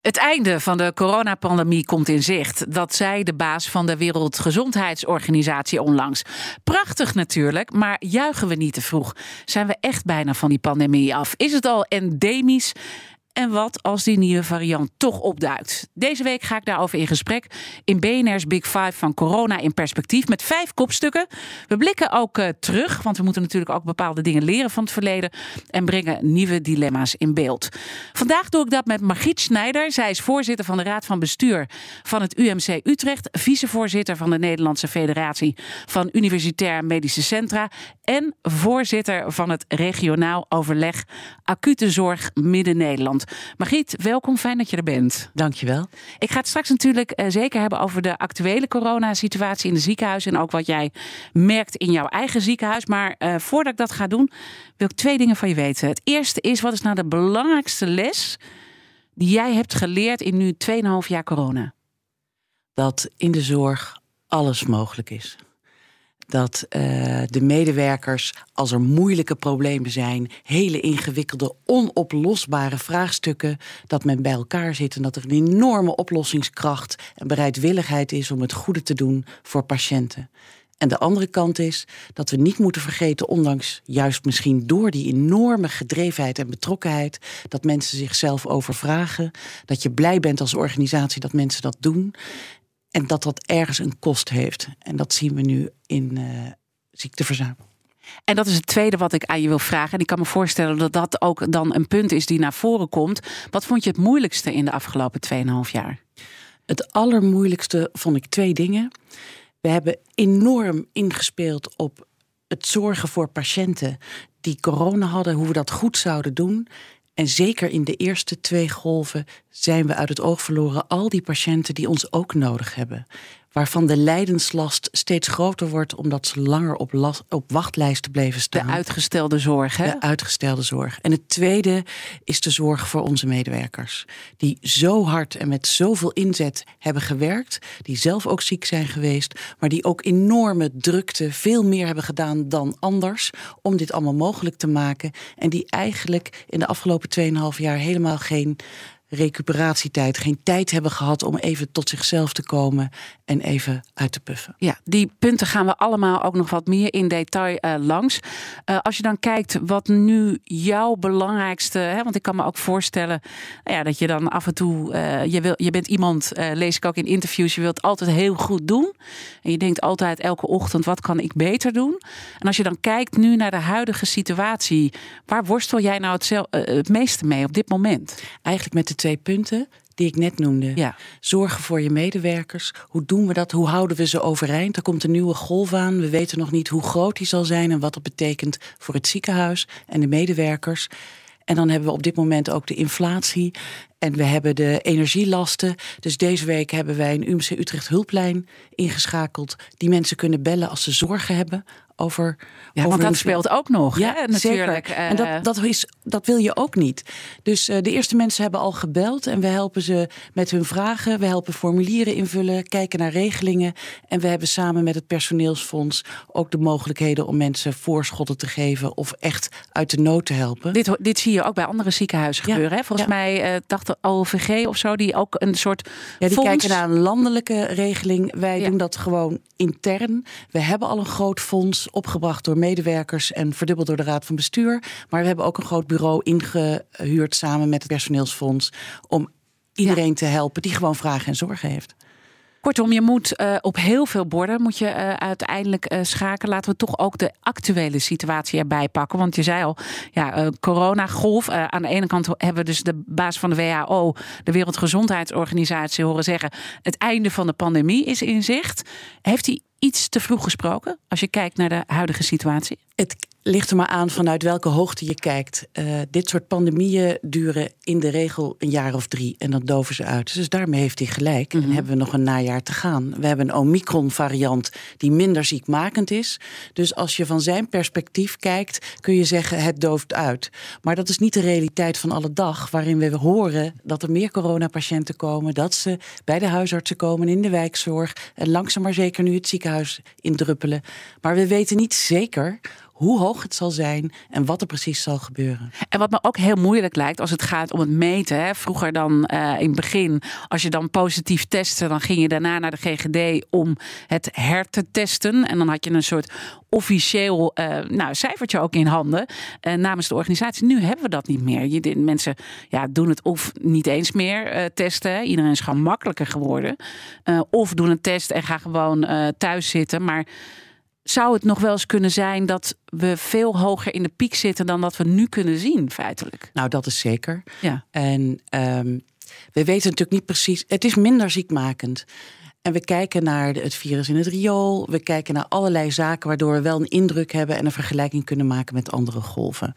Het einde van de coronapandemie komt in zicht. Dat zei de baas van de Wereldgezondheidsorganisatie onlangs. Prachtig natuurlijk, maar juichen we niet te vroeg? Zijn we echt bijna van die pandemie af? Is het al endemisch? En wat als die nieuwe variant toch opduikt? Deze week ga ik daarover in gesprek in BNR's Big Five van corona in perspectief met vijf kopstukken. We blikken ook uh, terug, want we moeten natuurlijk ook bepaalde dingen leren van het verleden en brengen nieuwe dilemma's in beeld. Vandaag doe ik dat met Margriet Schneider. Zij is voorzitter van de Raad van Bestuur van het UMC Utrecht, vicevoorzitter van de Nederlandse Federatie van Universitair Medische Centra en voorzitter van het regionaal overleg acute zorg Midden-Nederland. Margriet, welkom. Fijn dat je er bent. Dankjewel. Ik ga het straks natuurlijk uh, zeker hebben over de actuele coronasituatie in de ziekenhuizen. En ook wat jij merkt in jouw eigen ziekenhuis. Maar uh, voordat ik dat ga doen, wil ik twee dingen van je weten. Het eerste is, wat is nou de belangrijkste les die jij hebt geleerd in nu 2,5 jaar corona? Dat in de zorg alles mogelijk is dat uh, de medewerkers, als er moeilijke problemen zijn, hele ingewikkelde, onoplosbare vraagstukken, dat men bij elkaar zit en dat er een enorme oplossingskracht en bereidwilligheid is om het goede te doen voor patiënten. En de andere kant is dat we niet moeten vergeten, ondanks juist misschien door die enorme gedrevenheid en betrokkenheid, dat mensen zichzelf overvragen. Dat je blij bent als organisatie dat mensen dat doen. En dat dat ergens een kost heeft. En dat zien we nu in uh, ziekteverzuim. En dat is het tweede wat ik aan je wil vragen. En ik kan me voorstellen dat dat ook dan een punt is die naar voren komt. Wat vond je het moeilijkste in de afgelopen 2,5 jaar? Het allermoeilijkste vond ik twee dingen. We hebben enorm ingespeeld op het zorgen voor patiënten die corona hadden, hoe we dat goed zouden doen. En zeker in de eerste twee golven zijn we uit het oog verloren al die patiënten die ons ook nodig hebben waarvan de lijdenslast steeds groter wordt omdat ze langer op, last, op wachtlijsten bleven staan. De uitgestelde zorg, hè? De uitgestelde zorg. En het tweede is de zorg voor onze medewerkers. Die zo hard en met zoveel inzet hebben gewerkt. Die zelf ook ziek zijn geweest. Maar die ook enorme drukte, veel meer hebben gedaan dan anders. Om dit allemaal mogelijk te maken. En die eigenlijk in de afgelopen 2,5 jaar helemaal geen recuperatietijd, geen tijd hebben gehad om even tot zichzelf te komen en even uit te puffen. Ja, die punten gaan we allemaal ook nog wat meer in detail uh, langs. Uh, als je dan kijkt wat nu jouw belangrijkste, hè, want ik kan me ook voorstellen nou ja, dat je dan af en toe, uh, je, wil, je bent iemand, lees ik ook in interviews, je wilt altijd heel goed doen. En je denkt altijd elke ochtend, wat kan ik beter doen? En als je dan kijkt nu naar de huidige situatie, waar worstel jij nou het, het meeste mee op dit moment? Eigenlijk met de twee punten die ik net noemde. Ja. Zorgen voor je medewerkers. Hoe doen we dat? Hoe houden we ze overeind? Er komt een nieuwe golf aan. We weten nog niet hoe groot die zal zijn en wat dat betekent voor het ziekenhuis en de medewerkers. En dan hebben we op dit moment ook de inflatie. En we hebben de energielasten. Dus deze week hebben wij een UMC Utrecht hulplijn ingeschakeld. Die mensen kunnen bellen als ze zorgen hebben over. Ja, over want dat speelt ook nog. Ja, hè, natuurlijk. Zeker. En dat, dat, is, dat wil je ook niet. Dus uh, de eerste mensen hebben al gebeld en we helpen ze met hun vragen. We helpen formulieren invullen, kijken naar regelingen. En we hebben samen met het personeelsfonds ook de mogelijkheden om mensen voorschotten te geven of echt uit de nood te helpen. Dit, dit zie je ook bij andere ziekenhuizen ja. gebeuren. Hè? Volgens ja. mij uh, dacht de OVG of zo, die ook een soort. Ja, die fonds... kijken naar een landelijke regeling. Wij doen dat gewoon intern. We hebben al een groot fonds opgebracht door medewerkers en verdubbeld door de Raad van Bestuur. Maar we hebben ook een groot bureau ingehuurd samen met het personeelsfonds om iedereen ja. te helpen die gewoon vragen en zorgen heeft. Kortom, je moet uh, op heel veel borden moet je uh, uiteindelijk uh, schakelen. Laten we toch ook de actuele situatie erbij pakken. Want je zei al, ja, coronagolf. aan de ene kant hebben we dus de baas van de WHO, de Wereldgezondheidsorganisatie, horen zeggen: het einde van de pandemie is in zicht. Heeft hij iets te vroeg gesproken als je kijkt naar de huidige situatie? Het ligt er maar aan vanuit welke hoogte je kijkt. Uh, dit soort pandemieën duren in de regel een jaar of drie en dan doven ze uit. Dus daarmee heeft hij gelijk. En Mhm. hebben we nog een najaar te gaan. We hebben een Omicron-variant die minder ziekmakend is. Dus als je van zijn perspectief kijkt, kun je zeggen het dooft uit. Maar dat is niet de realiteit van alle dag, waarin we horen dat er meer coronapatiënten komen, dat ze bij de huisartsen komen in de wijkzorg en langzaam maar zeker nu het ziekenhuis indruppelen. Maar we weten niet zeker hoe hoog het zal zijn en wat er precies zal gebeuren. En wat me ook heel moeilijk lijkt als het gaat om het meten. Hè. Vroeger dan eh, in het begin, als je dan positief testte, dan ging je daarna naar de GGD om het her te testen. En dan had je een soort officieel eh, nou, cijfertje ook in handen eh, namens de organisatie. Nu hebben we dat niet meer. Je, mensen ja, doen het of niet eens meer testen. Iedereen is gewoon makkelijker geworden. Of doen een test en gaan gewoon thuis zitten. Maar zou het nog wel eens kunnen zijn dat we veel hoger in de piek zitten dan dat we nu kunnen zien, feitelijk? Nou, dat is zeker. Ja. En ehm, we weten natuurlijk niet precies. Het is minder ziekmakend. En we kijken naar het virus in het riool. We kijken naar allerlei zaken waardoor we wel een indruk hebben en een vergelijking kunnen maken met andere golven.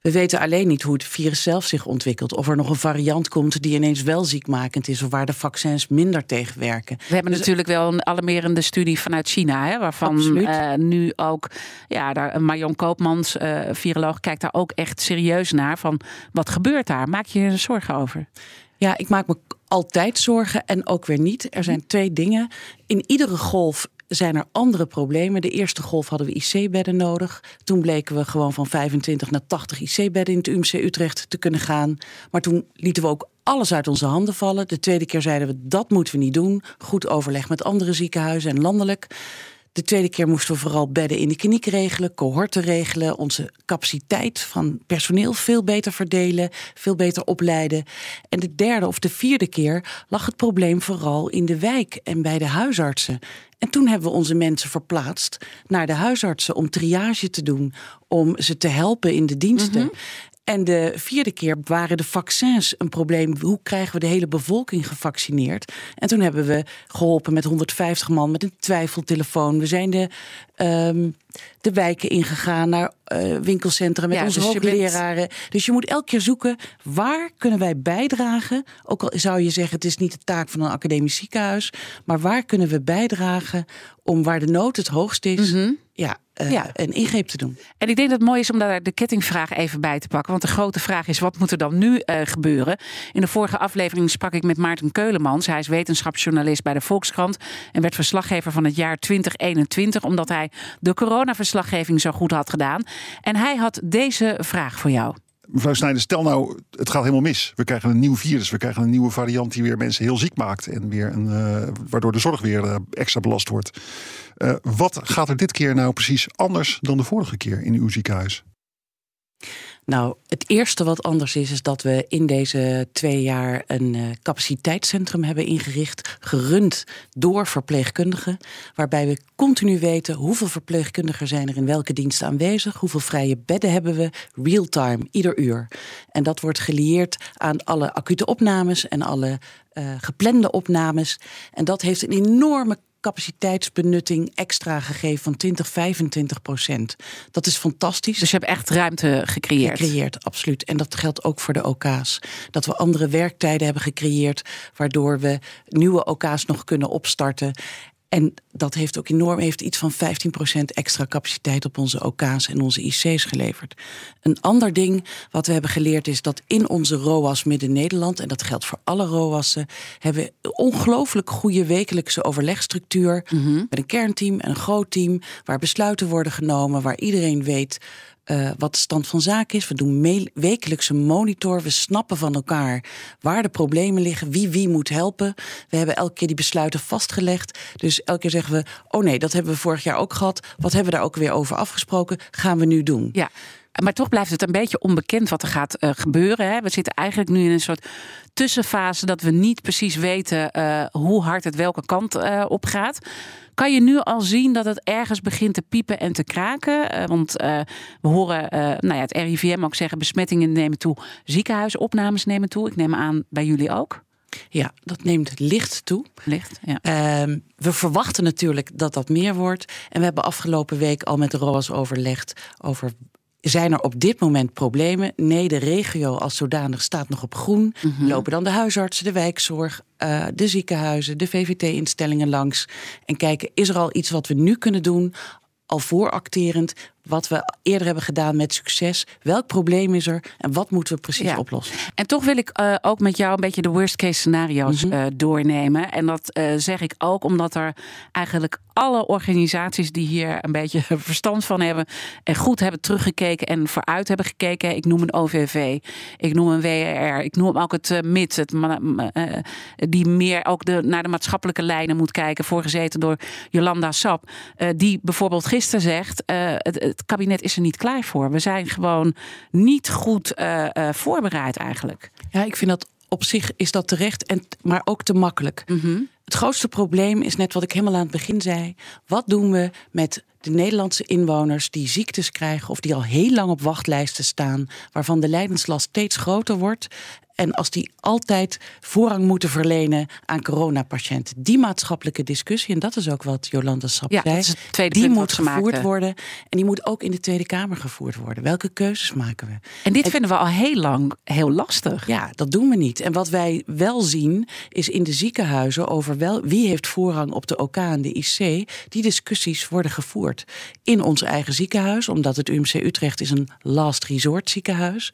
We weten alleen niet hoe het virus zelf zich ontwikkelt. Of er nog een variant komt die ineens wel ziekmakend is. Of waar de vaccins minder tegen werken. We hebben Dus- natuurlijk wel een alarmerende studie vanuit China, hè, waarvan eh, nu ook ja, daar, Marion Koopmans, eh, viroloog, kijkt daar ook echt serieus naar. Van wat gebeurt daar? Maak je je er zorgen over? Ja, ik maak me altijd zorgen en ook weer niet. Er zijn twee dingen. In iedere golf zijn er andere problemen. De eerste golf hadden we IC-bedden nodig. Toen bleken we gewoon van 25 naar 80 IC-bedden in het UMC Utrecht te kunnen gaan. Maar toen lieten we ook alles uit onze handen vallen. De tweede keer zeiden we dat moeten we niet doen. Goed overleg met andere ziekenhuizen en landelijk. De tweede keer moesten we vooral bedden in de kliniek regelen, cohorten regelen, onze capaciteit van personeel veel beter verdelen, veel beter opleiden. En de derde of de vierde keer lag het probleem vooral in de wijk en bij de huisartsen. En toen hebben we onze mensen verplaatst naar de huisartsen om triage te doen, om ze te helpen in de diensten. En de vierde keer waren de vaccins een probleem. Hoe krijgen we de hele bevolking gevaccineerd? En toen hebben we geholpen met 150 man met een twijfeltelefoon. We zijn de, ehm, de wijken ingegaan naar eh, winkelcentra met Ja, onze dus bent-. Dus je moet elke keer zoeken waar kunnen wij bijdragen. Ook al zou je zeggen het is niet de taak van een academisch ziekenhuis. Maar waar kunnen we bijdragen om waar de nood het hoogst is... ja. Ja. een ingreep te doen. En ik denk dat het mooi is om daar de kettingvraag even bij te pakken. Want de grote vraag is, wat moet er dan nu eh, gebeuren? In de vorige aflevering sprak ik met Maarten Keulemans. Hij is wetenschapsjournalist bij de Volkskrant. En werd verslaggever van het jaar 2021. Omdat hij de coronaverslaggeving zo goed had gedaan. En hij had deze vraag voor jou. Mevrouw Snijder, stel nou, het gaat helemaal mis. We krijgen een nieuw virus. We krijgen een nieuwe variant die weer mensen heel ziek maakt. En weer een, eh, waardoor de zorg weer eh, extra belast wordt. Eh, wat gaat er dit keer nou precies anders dan de vorige keer in uw ziekenhuis? Nou, het eerste wat anders is, is dat we in deze twee jaar een eh, capaciteitscentrum hebben ingericht, gerund door verpleegkundigen, waarbij we continu weten hoeveel verpleegkundigen zijn er in welke diensten aanwezig, hoeveel vrije bedden hebben we, real-time, ieder uur. En dat wordt gelieerd aan alle acute opnames en alle eh, geplande opnames. En dat heeft een enorme capaciteitsbenutting extra gegeven van 20, 25 procent. Dat is fantastisch Dus je hebt echt ruimte gecreëerd. gecreëerd, absoluut. En dat geldt ook voor de OK's. Dat we andere werktijden hebben gecreëerd, waardoor we nieuwe OK's nog kunnen opstarten. En dat heeft ook enorm, heeft iets van 15% extra capaciteit op onze OK's en onze IC's geleverd. Een ander ding wat we hebben geleerd is dat in onze ROAS Midden-Nederland, en dat geldt voor alle ROAS'en, hebben we ongelooflijk goede wekelijkse overlegstructuur. Met een kernteam en een groot team, waar besluiten worden genomen, waar iedereen weet eh, wat de stand van zaken is. We doen wekelijkse monitor. We snappen van elkaar waar de problemen liggen, wie wie moet helpen. We hebben elke keer die besluiten vastgelegd. Dus elke keer zeggen we: Oh nee, dat hebben we vorig jaar ook gehad. Wat hebben we daar ook weer over afgesproken? Gaan we nu doen? Ja, maar toch blijft het een beetje onbekend wat er gaat eh, gebeuren. Hè? We zitten eigenlijk nu in een soort tussenfase dat we niet precies weten eh, hoe hard het welke kant eh, op gaat. Kan je nu al zien dat het ergens begint te piepen en te kraken? Want we horen nou ja, het RIVM ook zeggen: besmettingen nemen toe, ziekenhuisopnames nemen toe. Ik neem aan bij jullie ook. Ja, dat neemt licht toe. Licht, ja. Ehm, we verwachten natuurlijk dat dat meer wordt. En we hebben afgelopen week al met de ROAS overlegd over zijn er op dit moment problemen? Nee, de regio als zodanig staat nog op groen. Mhm. Lopen dan de huisartsen, de wijkzorg, uh, de ziekenhuizen, de VVT-instellingen langs. En kijken, is er al iets wat we nu kunnen doen, al vooracterend, wat we eerder hebben gedaan met succes. Welk probleem is er en wat moeten we precies oplossen? En toch wil ik uh, ook met jou een beetje de worst case scenario's mm -hmm. uh, doornemen. En dat uh, zeg ik ook omdat er eigenlijk alle organisaties die hier een beetje verstand van hebben en goed hebben teruggekeken en vooruit hebben gekeken. Ik noem een OVV, ik noem een WRR, ik noem ook het MIT, het, die meer ook de, naar de maatschappelijke lijnen moet kijken, voorgezeten door Jolanda Sap. die bijvoorbeeld gisteren zegt: het, het kabinet is er niet klaar voor. We zijn gewoon niet goed uh, uh, voorbereid eigenlijk. Ja, ik vind dat op zich is dat terecht, en, maar ook te makkelijk. Mm -hmm. Het grootste probleem is net wat ik helemaal aan het begin zei. Wat doen we met de Nederlandse inwoners die ziektes krijgen of die al heel lang op wachtlijsten staan, waarvan de lijdenslast steeds groter wordt? En als die altijd voorrang moeten verlenen aan coronapatiënten. Die maatschappelijke discussie, en dat is ook wat Jolanda Sap ja, zei, die moet gevoerd worden. En die moet ook in de Tweede Kamer gevoerd worden. Welke keuzes maken we? En dit en, vinden we al heel lang heel lastig. Ja, dat doen we niet. En wat wij wel zien, is in de ziekenhuizen over wel, wie heeft voorrang op de OK en de IC. Die discussies worden gevoerd in ons eigen ziekenhuis. Omdat het UMC Utrecht is een last resort ziekenhuis.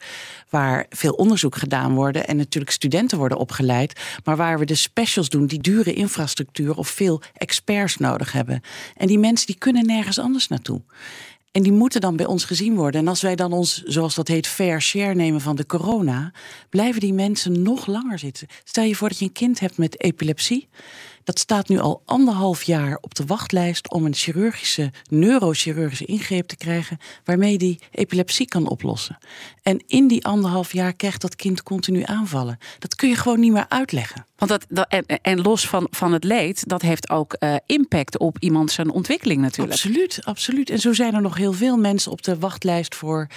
Waar veel onderzoek gedaan wordt en natuurlijk studenten worden opgeleid, maar waar we de specials doen die dure infrastructuur of veel experts nodig hebben. En die mensen die kunnen nergens anders naartoe. En die moeten dan bij ons gezien worden. En als wij dan ons, zoals dat heet, fair share nemen van de corona, blijven die mensen nog langer zitten. Stel je voor dat je een kind hebt met epilepsie. Dat staat nu al anderhalf jaar op de wachtlijst om een chirurgische, neurochirurgische ingreep te krijgen, waarmee die epilepsie kan oplossen. En in die anderhalf jaar krijgt dat kind continu aanvallen. Dat kun je gewoon niet meer uitleggen. Want dat, dat en, en, los van, van het leed, dat heeft ook uh, impact op iemand zijn ontwikkeling natuurlijk. Absoluut, absoluut. En zo zijn er nog heel veel mensen op de wachtlijst voor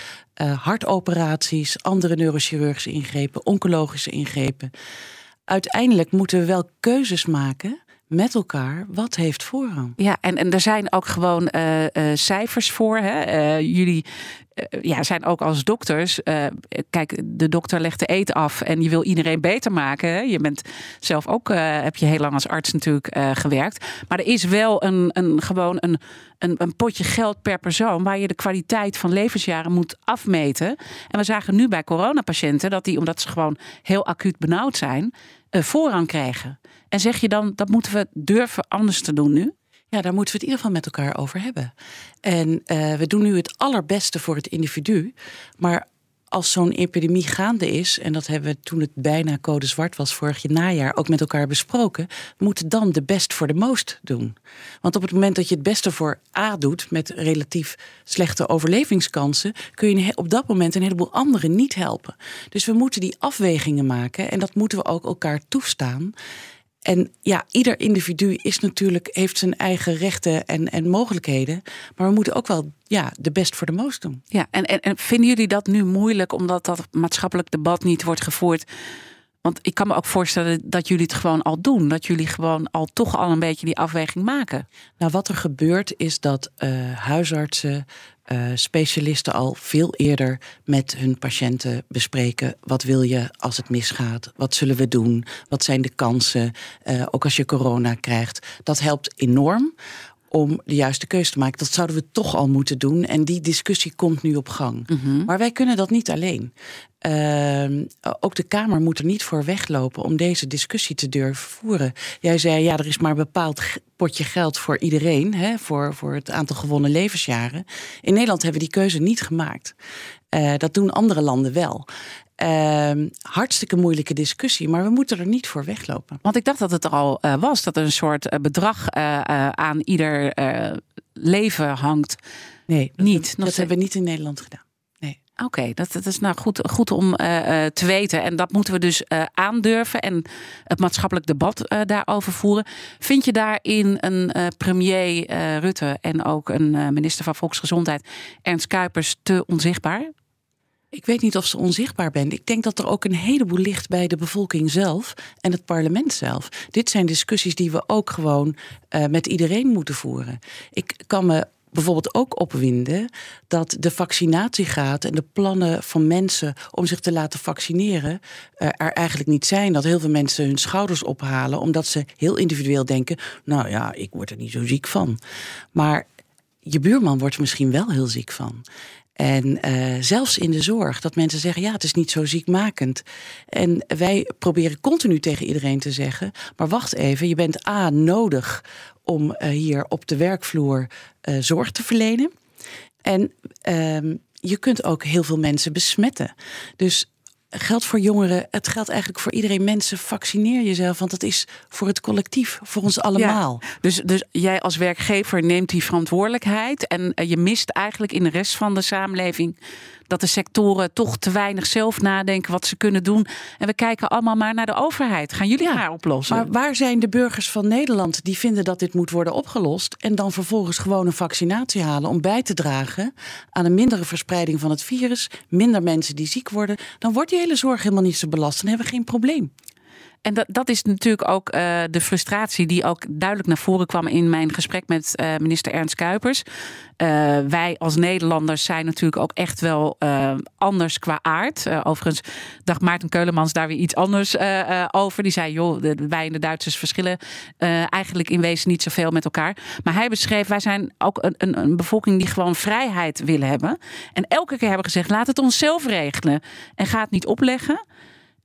uh, hartoperaties, andere neurochirurgische ingrepen, oncologische ingrepen uiteindelijk moeten we wel keuzes maken met elkaar. Wat heeft voorrang? Ja, en, en er zijn ook gewoon uh, uh, cijfers voor. Hè? Uh, jullie ja, zijn ook als dokters. kijk, de dokter legt de eten af en je wil iedereen beter maken. Hè? Je bent zelf ook, heb je heel lang als arts natuurlijk gewerkt. Maar er is wel een, een, gewoon een, een, een potje geld per persoon waar je de kwaliteit van levensjaren moet afmeten. En we zagen nu bij coronapatiënten dat die, omdat ze gewoon heel acuut benauwd zijn, voorrang krijgen. En zeg je dan, dat moeten we durven anders te doen nu? Ja, daar moeten we het in ieder geval met elkaar over hebben. En uh, we doen nu het allerbeste voor het individu. Maar als zo'n epidemie gaande is, en dat hebben we toen het bijna code zwart was vorig najaar ook met elkaar besproken, moeten dan de best voor de most doen. Want op het moment dat je het beste voor A doet, met relatief slechte overlevingskansen, kun je op dat moment een heleboel anderen niet helpen. Dus we moeten die afwegingen maken en dat moeten we ook elkaar toestaan. En ja, ieder individu is natuurlijk, heeft zijn eigen rechten en, en mogelijkheden. Maar we moeten ook wel ja, de best voor de most doen. Ja, en, en, en vinden jullie dat nu moeilijk omdat dat maatschappelijk debat niet wordt gevoerd? Want ik kan me ook voorstellen dat jullie het gewoon al doen. Dat jullie gewoon al toch al een beetje die afweging maken. Nou, wat er gebeurt is dat uh, huisartsen, uh, specialisten al veel eerder met hun patiënten bespreken. Wat wil je als het misgaat? Wat zullen we doen? Wat zijn de kansen? Uh, ook als je corona krijgt. Dat helpt enorm om de juiste keuze te maken. Dat zouden we toch al moeten doen. En die discussie komt nu op gang. Mm -hmm. Maar wij kunnen dat niet alleen. Uh, ook de Kamer moet er niet voor weglopen om deze discussie te durven voeren. Jij zei, ja, er is maar een bepaald potje geld voor iedereen, hè, voor, voor het aantal gewonnen levensjaren. In Nederland hebben we die keuze niet gemaakt. Uh, dat doen andere landen wel. Uh, hartstikke moeilijke discussie, maar we moeten er niet voor weglopen. Want ik dacht dat het er al uh, was, dat er een soort uh, bedrag aan ieder leven hangt. Nee, dat niet. Dat, dat hebben we niet in Nederland gedaan. Nee. Oké, okay, dat, dat is nou goed, goed om te weten. En dat moeten we dus aandurven en het maatschappelijk debat daarover voeren. Vind je daarin een premier Rutte en ook een minister van Volksgezondheid, Ernst Kuipers, te onzichtbaar? Ik weet niet of ze onzichtbaar bent. Ik denk dat er ook een heleboel ligt bij de bevolking zelf en het parlement zelf. Dit zijn discussies die we ook gewoon uh, met iedereen moeten voeren. Ik kan me bijvoorbeeld ook opwinden dat de vaccinatiegraad en de plannen van mensen om zich te laten vaccineren uh, er eigenlijk niet zijn. Dat heel veel mensen hun schouders ophalen omdat ze heel individueel denken: nou ja, ik word er niet zo ziek van. Maar je buurman wordt er misschien wel heel ziek van. En uh, zelfs in de zorg, dat mensen zeggen: ja, het is niet zo ziekmakend. En wij proberen continu tegen iedereen te zeggen: maar wacht even, je bent A nodig om uh, hier op de werkvloer uh, zorg te verlenen. En ehm, je kunt ook heel veel mensen besmetten. Dus geldt voor jongeren, het geldt eigenlijk voor iedereen. Mensen, vaccineer jezelf, want dat is voor het collectief, voor ons allemaal. Ja, dus, dus jij als werkgever neemt die verantwoordelijkheid en je mist eigenlijk in de rest van de samenleving dat de sectoren toch te weinig zelf nadenken wat ze kunnen doen. En we kijken allemaal maar naar de overheid. Gaan jullie ja, haar oplossen? Maar waar zijn de burgers van Nederland die vinden dat dit moet worden opgelost en dan vervolgens gewoon een vaccinatie halen om bij te dragen aan een mindere verspreiding van het virus, minder mensen die ziek worden, dan wordt die hele zorg helemaal niet zo belast. Dan hebben we geen probleem. En dat, dat is natuurlijk ook uh, de frustratie die ook duidelijk naar voren kwam in mijn gesprek met uh, minister Ernst Kuipers. Uh, wij als Nederlanders zijn natuurlijk ook echt wel anders qua aard. overigens dacht Maarten Keulemans daar weer iets anders over. Die zei, joh, wij en de Duitsers verschillen eigenlijk in wezen niet zoveel met elkaar. Maar hij beschreef, wij zijn ook een, een, een bevolking die gewoon vrijheid willen hebben. En elke keer hebben gezegd, laat het ons zelf regelen. En ga het niet opleggen.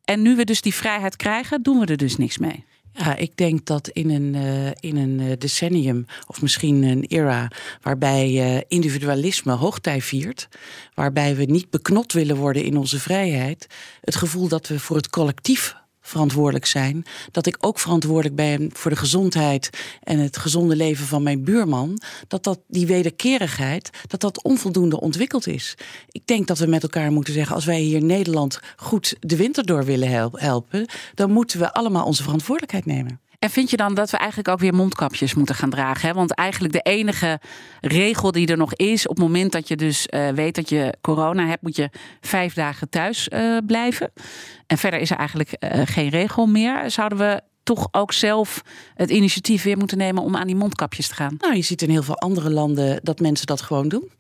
En nu we dus die vrijheid krijgen, doen we er dus niks mee. Ja, ik denk dat in een, uh, in een eh, decennium, of misschien een era, waarbij uh, individualisme hoogtij viert, waarbij we niet beknot willen worden in onze vrijheid, het gevoel dat we voor het collectief verantwoordelijk zijn. Dat ik ook verantwoordelijk ben voor de gezondheid en het gezonde leven van mijn buurman. Dat, dat die wederkerigheid, dat dat onvoldoende ontwikkeld is. Ik denk dat we met elkaar moeten zeggen, als wij hier Nederland goed de winter door willen helpen, dan moeten we allemaal onze verantwoordelijkheid nemen. En vind je dan dat we eigenlijk ook weer mondkapjes moeten gaan dragen? Hè? Want eigenlijk de enige regel die er nog is, op het moment dat je dus uh, weet dat je corona hebt, moet je vijf dagen thuis uh, blijven. En verder is er eigenlijk uh, geen regel meer. Zouden we toch ook zelf het initiatief weer moeten nemen om aan die mondkapjes te gaan? Nou, je ziet in heel veel andere landen dat mensen dat gewoon doen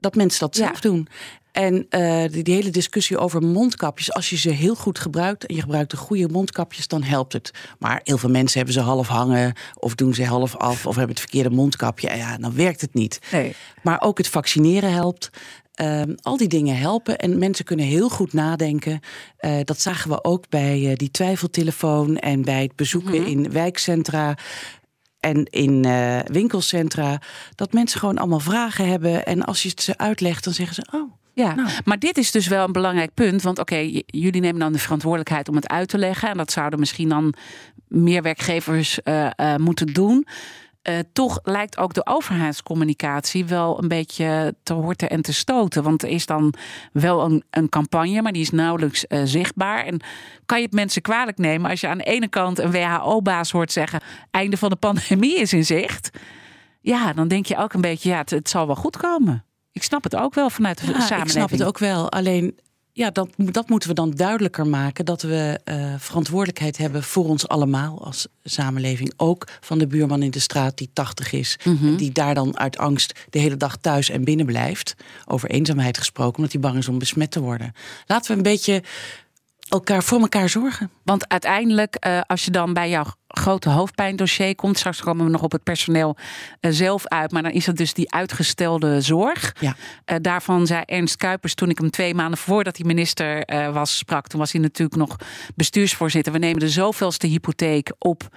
dat mensen dat zelf doen. En uh, die, die, hele discussie over mondkapjes, als je ze heel goed gebruikt en je gebruikt de goede mondkapjes, dan helpt het. Maar heel veel mensen hebben ze half hangen of doen ze half af of hebben het verkeerde mondkapje. En ja, dan werkt het niet. Nee. Maar ook het vaccineren helpt. Um, al die dingen helpen en mensen kunnen heel goed nadenken. Uh, dat zagen we ook bij uh, die twijfeltelefoon en bij het bezoeken mm -hmm. in wijkcentra en in uh, winkelcentra. Dat mensen gewoon allemaal vragen hebben. En als je het ze uitlegt, dan zeggen ze: Oh. Ja, nou. maar dit is dus wel een belangrijk punt. Want oké, jullie nemen dan de verantwoordelijkheid om het uit te leggen. En dat zouden misschien dan meer werkgevers uh, uh, moeten doen. Uh, toch lijkt ook de overheidscommunicatie wel een beetje te horten en te stoten. Want er is dan wel een, een campagne, maar die is nauwelijks uh, zichtbaar. En kan je het mensen kwalijk nemen als je aan de ene kant een WHO-baas hoort zeggen: einde van de pandemie is in zicht. Ja, dan denk je ook een beetje: ja, het, het zal wel goed komen. Ik snap het ook wel vanuit de ja, samenleving. Ik snap het ook wel. Alleen ja, dat, dat moeten we dan duidelijker maken. Dat we uh, verantwoordelijkheid hebben voor ons allemaal als samenleving. Ook van de buurman in de straat die 80 is. Mm -hmm. Die daar dan uit angst de hele dag thuis en binnen blijft. Over eenzaamheid gesproken, omdat hij bang is om besmet te worden. Laten we een beetje elkaar voor elkaar zorgen. Want uiteindelijk, uh, als je dan bij jouw grote hoofdpijndossier komt, straks komen we nog op het personeel uh, zelf uit, maar dan is het dus die uitgestelde zorg. Ja. Uh, daarvan zei Ernst Kuipers toen ik hem twee maanden voordat hij minister was sprak, toen was hij natuurlijk nog bestuursvoorzitter. We nemen de zoveelste hypotheek op.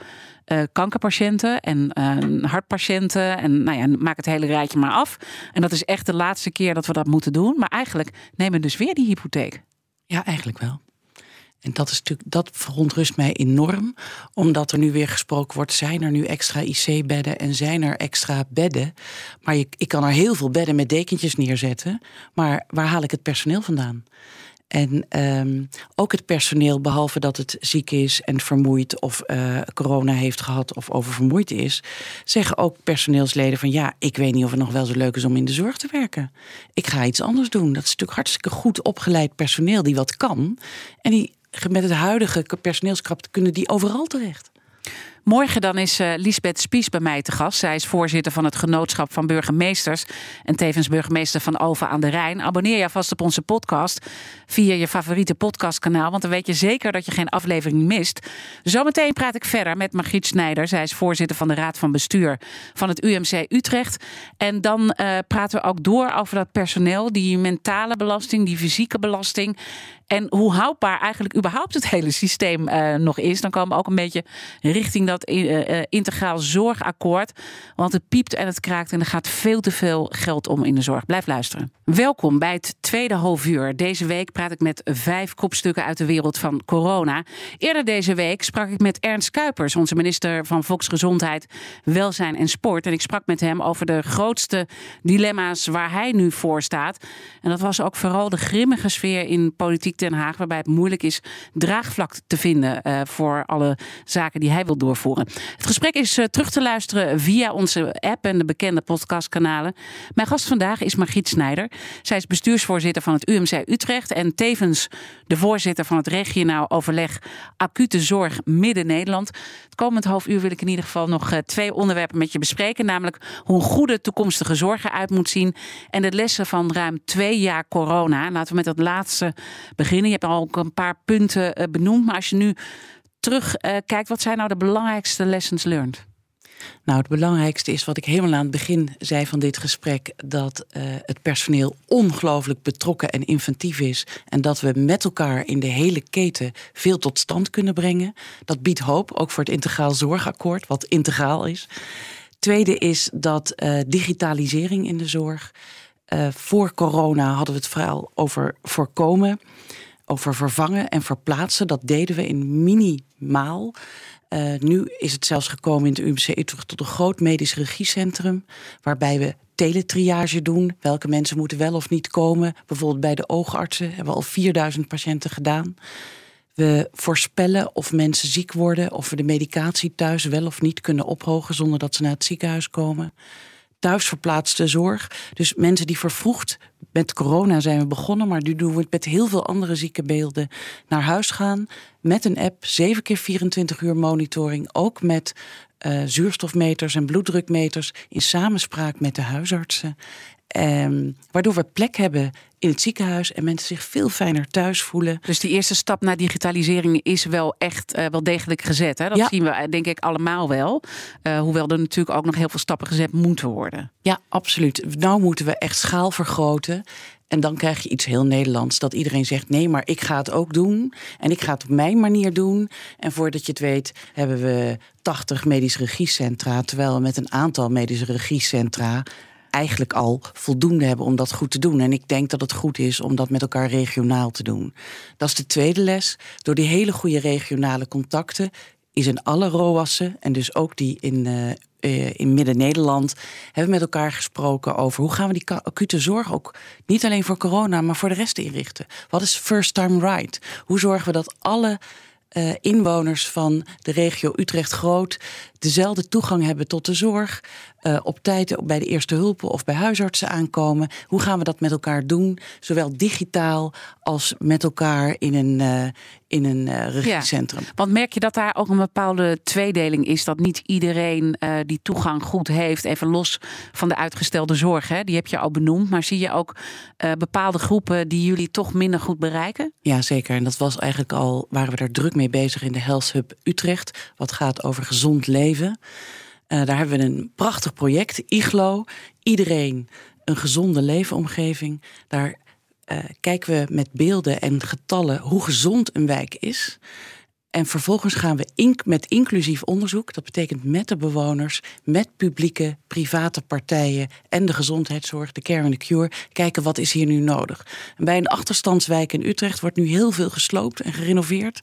Uh, kankerpatiënten en uh, hartpatiënten. En nou ja, maak het hele rijtje maar af. En dat is echt de laatste keer dat we dat moeten doen. Maar eigenlijk nemen we dus weer die hypotheek. Ja, eigenlijk wel. En dat, is natuurlijk, dat verontrust mij enorm, omdat er nu weer gesproken wordt: zijn er nu extra IC-bedden en zijn er extra bedden? Maar je, ik kan er heel veel bedden met dekentjes neerzetten, maar waar haal ik het personeel vandaan? En um, ook het personeel, behalve dat het ziek is en vermoeid of uh, corona heeft gehad of oververmoeid is, zeggen ook personeelsleden van ja, ik weet niet of het nog wel zo leuk is om in de zorg te werken. Ik ga iets anders doen. Dat is natuurlijk hartstikke goed opgeleid personeel die wat kan. En die met het huidige personeelskracht kunnen die overal terecht. Morgen dan is uh, Lisbeth Spies bij mij te gast. Zij is voorzitter van het Genootschap van Burgemeesters en tevens burgemeester van Alphen aan de Rijn. Abonneer je vast op onze podcast via je favoriete podcastkanaal, want dan weet je zeker dat je geen aflevering mist. Zometeen praat ik verder met Margriet Snijder. Zij is voorzitter van de Raad van Bestuur van het UMC Utrecht. En dan uh, praten we ook door over dat personeel, die mentale belasting, die fysieke belasting. En hoe houdbaar eigenlijk überhaupt het hele systeem uh, nog is. Dan komen we ook een beetje richting dat uh, integraal zorgakkoord. Want het piept en het kraakt en er gaat veel te veel geld om in de zorg. Blijf luisteren. Welkom bij het tweede halfuur. Deze week praat ik met vijf kopstukken uit de wereld van corona. Eerder deze week sprak ik met Ernst Kuipers, onze minister van Volksgezondheid, Welzijn en Sport. En ik sprak met hem over de grootste dilemma's waar hij nu voor staat. En dat was ook vooral de grimmige sfeer in politiek Den Haag, waarbij het moeilijk is draagvlak te vinden uh, voor alle zaken die hij wil doorvoeren. Het gesprek is uh, terug te luisteren via onze app en de bekende podcastkanalen. Mijn gast vandaag is Margriet Snijder. Zij is bestuursvoorzitter van het UMC Utrecht en tevens de voorzitter van het regionaal overleg acute zorg Midden-Nederland. Het komend half uur wil ik in ieder geval nog uh, twee onderwerpen met je bespreken, namelijk hoe een goede toekomstige zorg eruit moet zien en de lessen van ruim twee jaar corona. Laten we met dat laatste beginnen. Je hebt al ook een paar punten uh, benoemd, maar als je nu terugkijkt, uh, wat zijn nou de belangrijkste lessons learned? Nou, het belangrijkste is wat ik helemaal aan het begin zei van dit gesprek: dat uh, het personeel ongelooflijk betrokken en inventief is. En dat we met elkaar in de hele keten veel tot stand kunnen brengen. Dat biedt hoop, ook voor het integraal zorgakkoord, wat integraal is. Tweede is dat digitalisering in de zorg. Uh, voor corona hadden we het vooral over voorkomen, over vervangen en verplaatsen. Dat deden we in minimaal. Uh, nu is het zelfs gekomen in het UMC Utrecht tot een groot medisch regiecentrum. Waarbij we teletriage doen. Welke mensen moeten wel of niet komen. Bijvoorbeeld bij de oogartsen hebben we al 4000 patiënten gedaan. We voorspellen of mensen ziek worden. Of we de medicatie thuis wel of niet kunnen ophogen zonder dat ze naar het ziekenhuis komen thuisverplaatste zorg. Dus mensen die vervroegd met corona zijn we begonnen, maar nu doen we het met heel veel andere ziekenbeelden naar huis gaan. Met een app, 7 keer 24 uur monitoring. Ook met uh, zuurstofmeters en bloeddrukmeters in samenspraak met de huisartsen. Um, waardoor we plek hebben in het ziekenhuis en mensen zich veel fijner thuis voelen. Dus die eerste stap naar digitalisering is wel echt uh, wel degelijk gezet. Hè? Dat ja. zien we denk ik allemaal wel. Uh, hoewel er natuurlijk ook nog heel veel stappen gezet moeten worden. Ja, absoluut. Nou moeten we echt schaal vergroten. En dan krijg je iets heel Nederlands. Dat iedereen zegt: nee, maar ik ga het ook doen. En ik ga het op mijn manier doen. En voordat je het weet, hebben we 80 medisch regiecentra. Terwijl we met een aantal medische regiecentra eigenlijk al voldoende hebben om dat goed te doen. En ik denk dat het goed is om dat met elkaar regionaal te doen. Dat is de tweede les. Door die hele goede regionale contacten is in alle ROAS'en, en dus ook die in, uh, in Midden-Nederland, hebben we met elkaar gesproken over hoe gaan we die acute zorg ook niet alleen voor corona, maar voor de rest inrichten. Wat is first time right? Hoe zorgen we dat alle uh, inwoners van de regio Utrecht-Groot dezelfde toegang hebben tot de zorg, uh, op tijd bij de eerste hulpen of bij huisartsen aankomen. Hoe gaan we dat met elkaar doen? Zowel digitaal als met elkaar in een, uh, in een uh, regiecentrum. Ja, want merk je dat daar ook een bepaalde tweedeling is? Dat niet iedereen die toegang goed heeft, even los van de uitgestelde zorg. Hè? Die heb je al benoemd. Maar zie je ook bepaalde groepen die jullie toch minder goed bereiken? Ja, zeker. En dat was eigenlijk al, waren we daar druk mee bezig in de Health Hub Utrecht. Wat gaat over gezond leven. Uh, daar hebben we een prachtig project, IGLO. Iedereen een gezonde leefomgeving. Daar uh, kijken we met beelden en getallen hoe gezond een wijk is. En vervolgens gaan we met inclusief onderzoek, dat betekent met de bewoners, met publieke, private partijen en de gezondheidszorg, de care en de cure, kijken wat is hier nu nodig. En bij een achterstandswijk in Utrecht wordt nu heel veel gesloopt en gerenoveerd.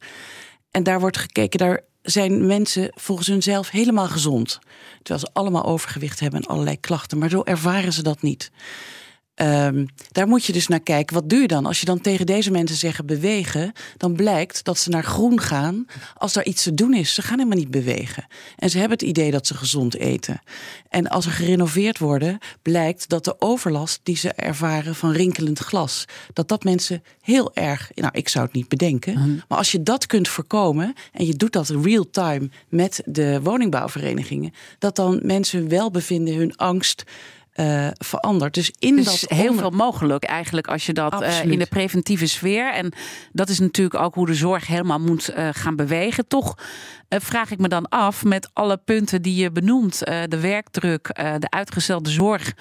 En daar wordt gekeken, daar zijn mensen volgens hunzelf helemaal gezond. Terwijl ze allemaal overgewicht hebben en allerlei klachten. Maar zo ervaren ze dat niet. Ehm, daar moet je dus naar kijken. Wat doe je dan? Als je dan tegen deze mensen zegt bewegen, dan blijkt dat ze naar groen gaan als er iets te doen is. Ze gaan helemaal niet bewegen. En ze hebben het idee dat ze gezond eten. En als er gerenoveerd worden, blijkt dat de overlast die ze ervaren van rinkelend glas, dat dat mensen heel erg, nou ik zou het niet bedenken, Mhm. maar als je dat kunt voorkomen en je doet dat real time met de woningbouwverenigingen, dat dan mensen hun welbevinden, hun angst eh, verandert. Dus in Er dat is heel onder- veel mogelijk eigenlijk als je dat eh, in de preventieve sfeer. En dat is natuurlijk ook hoe de zorg helemaal moet eh, gaan bewegen. Toch vraag ik me dan af met alle punten die je benoemt. de werkdruk, de uitgestelde zorg.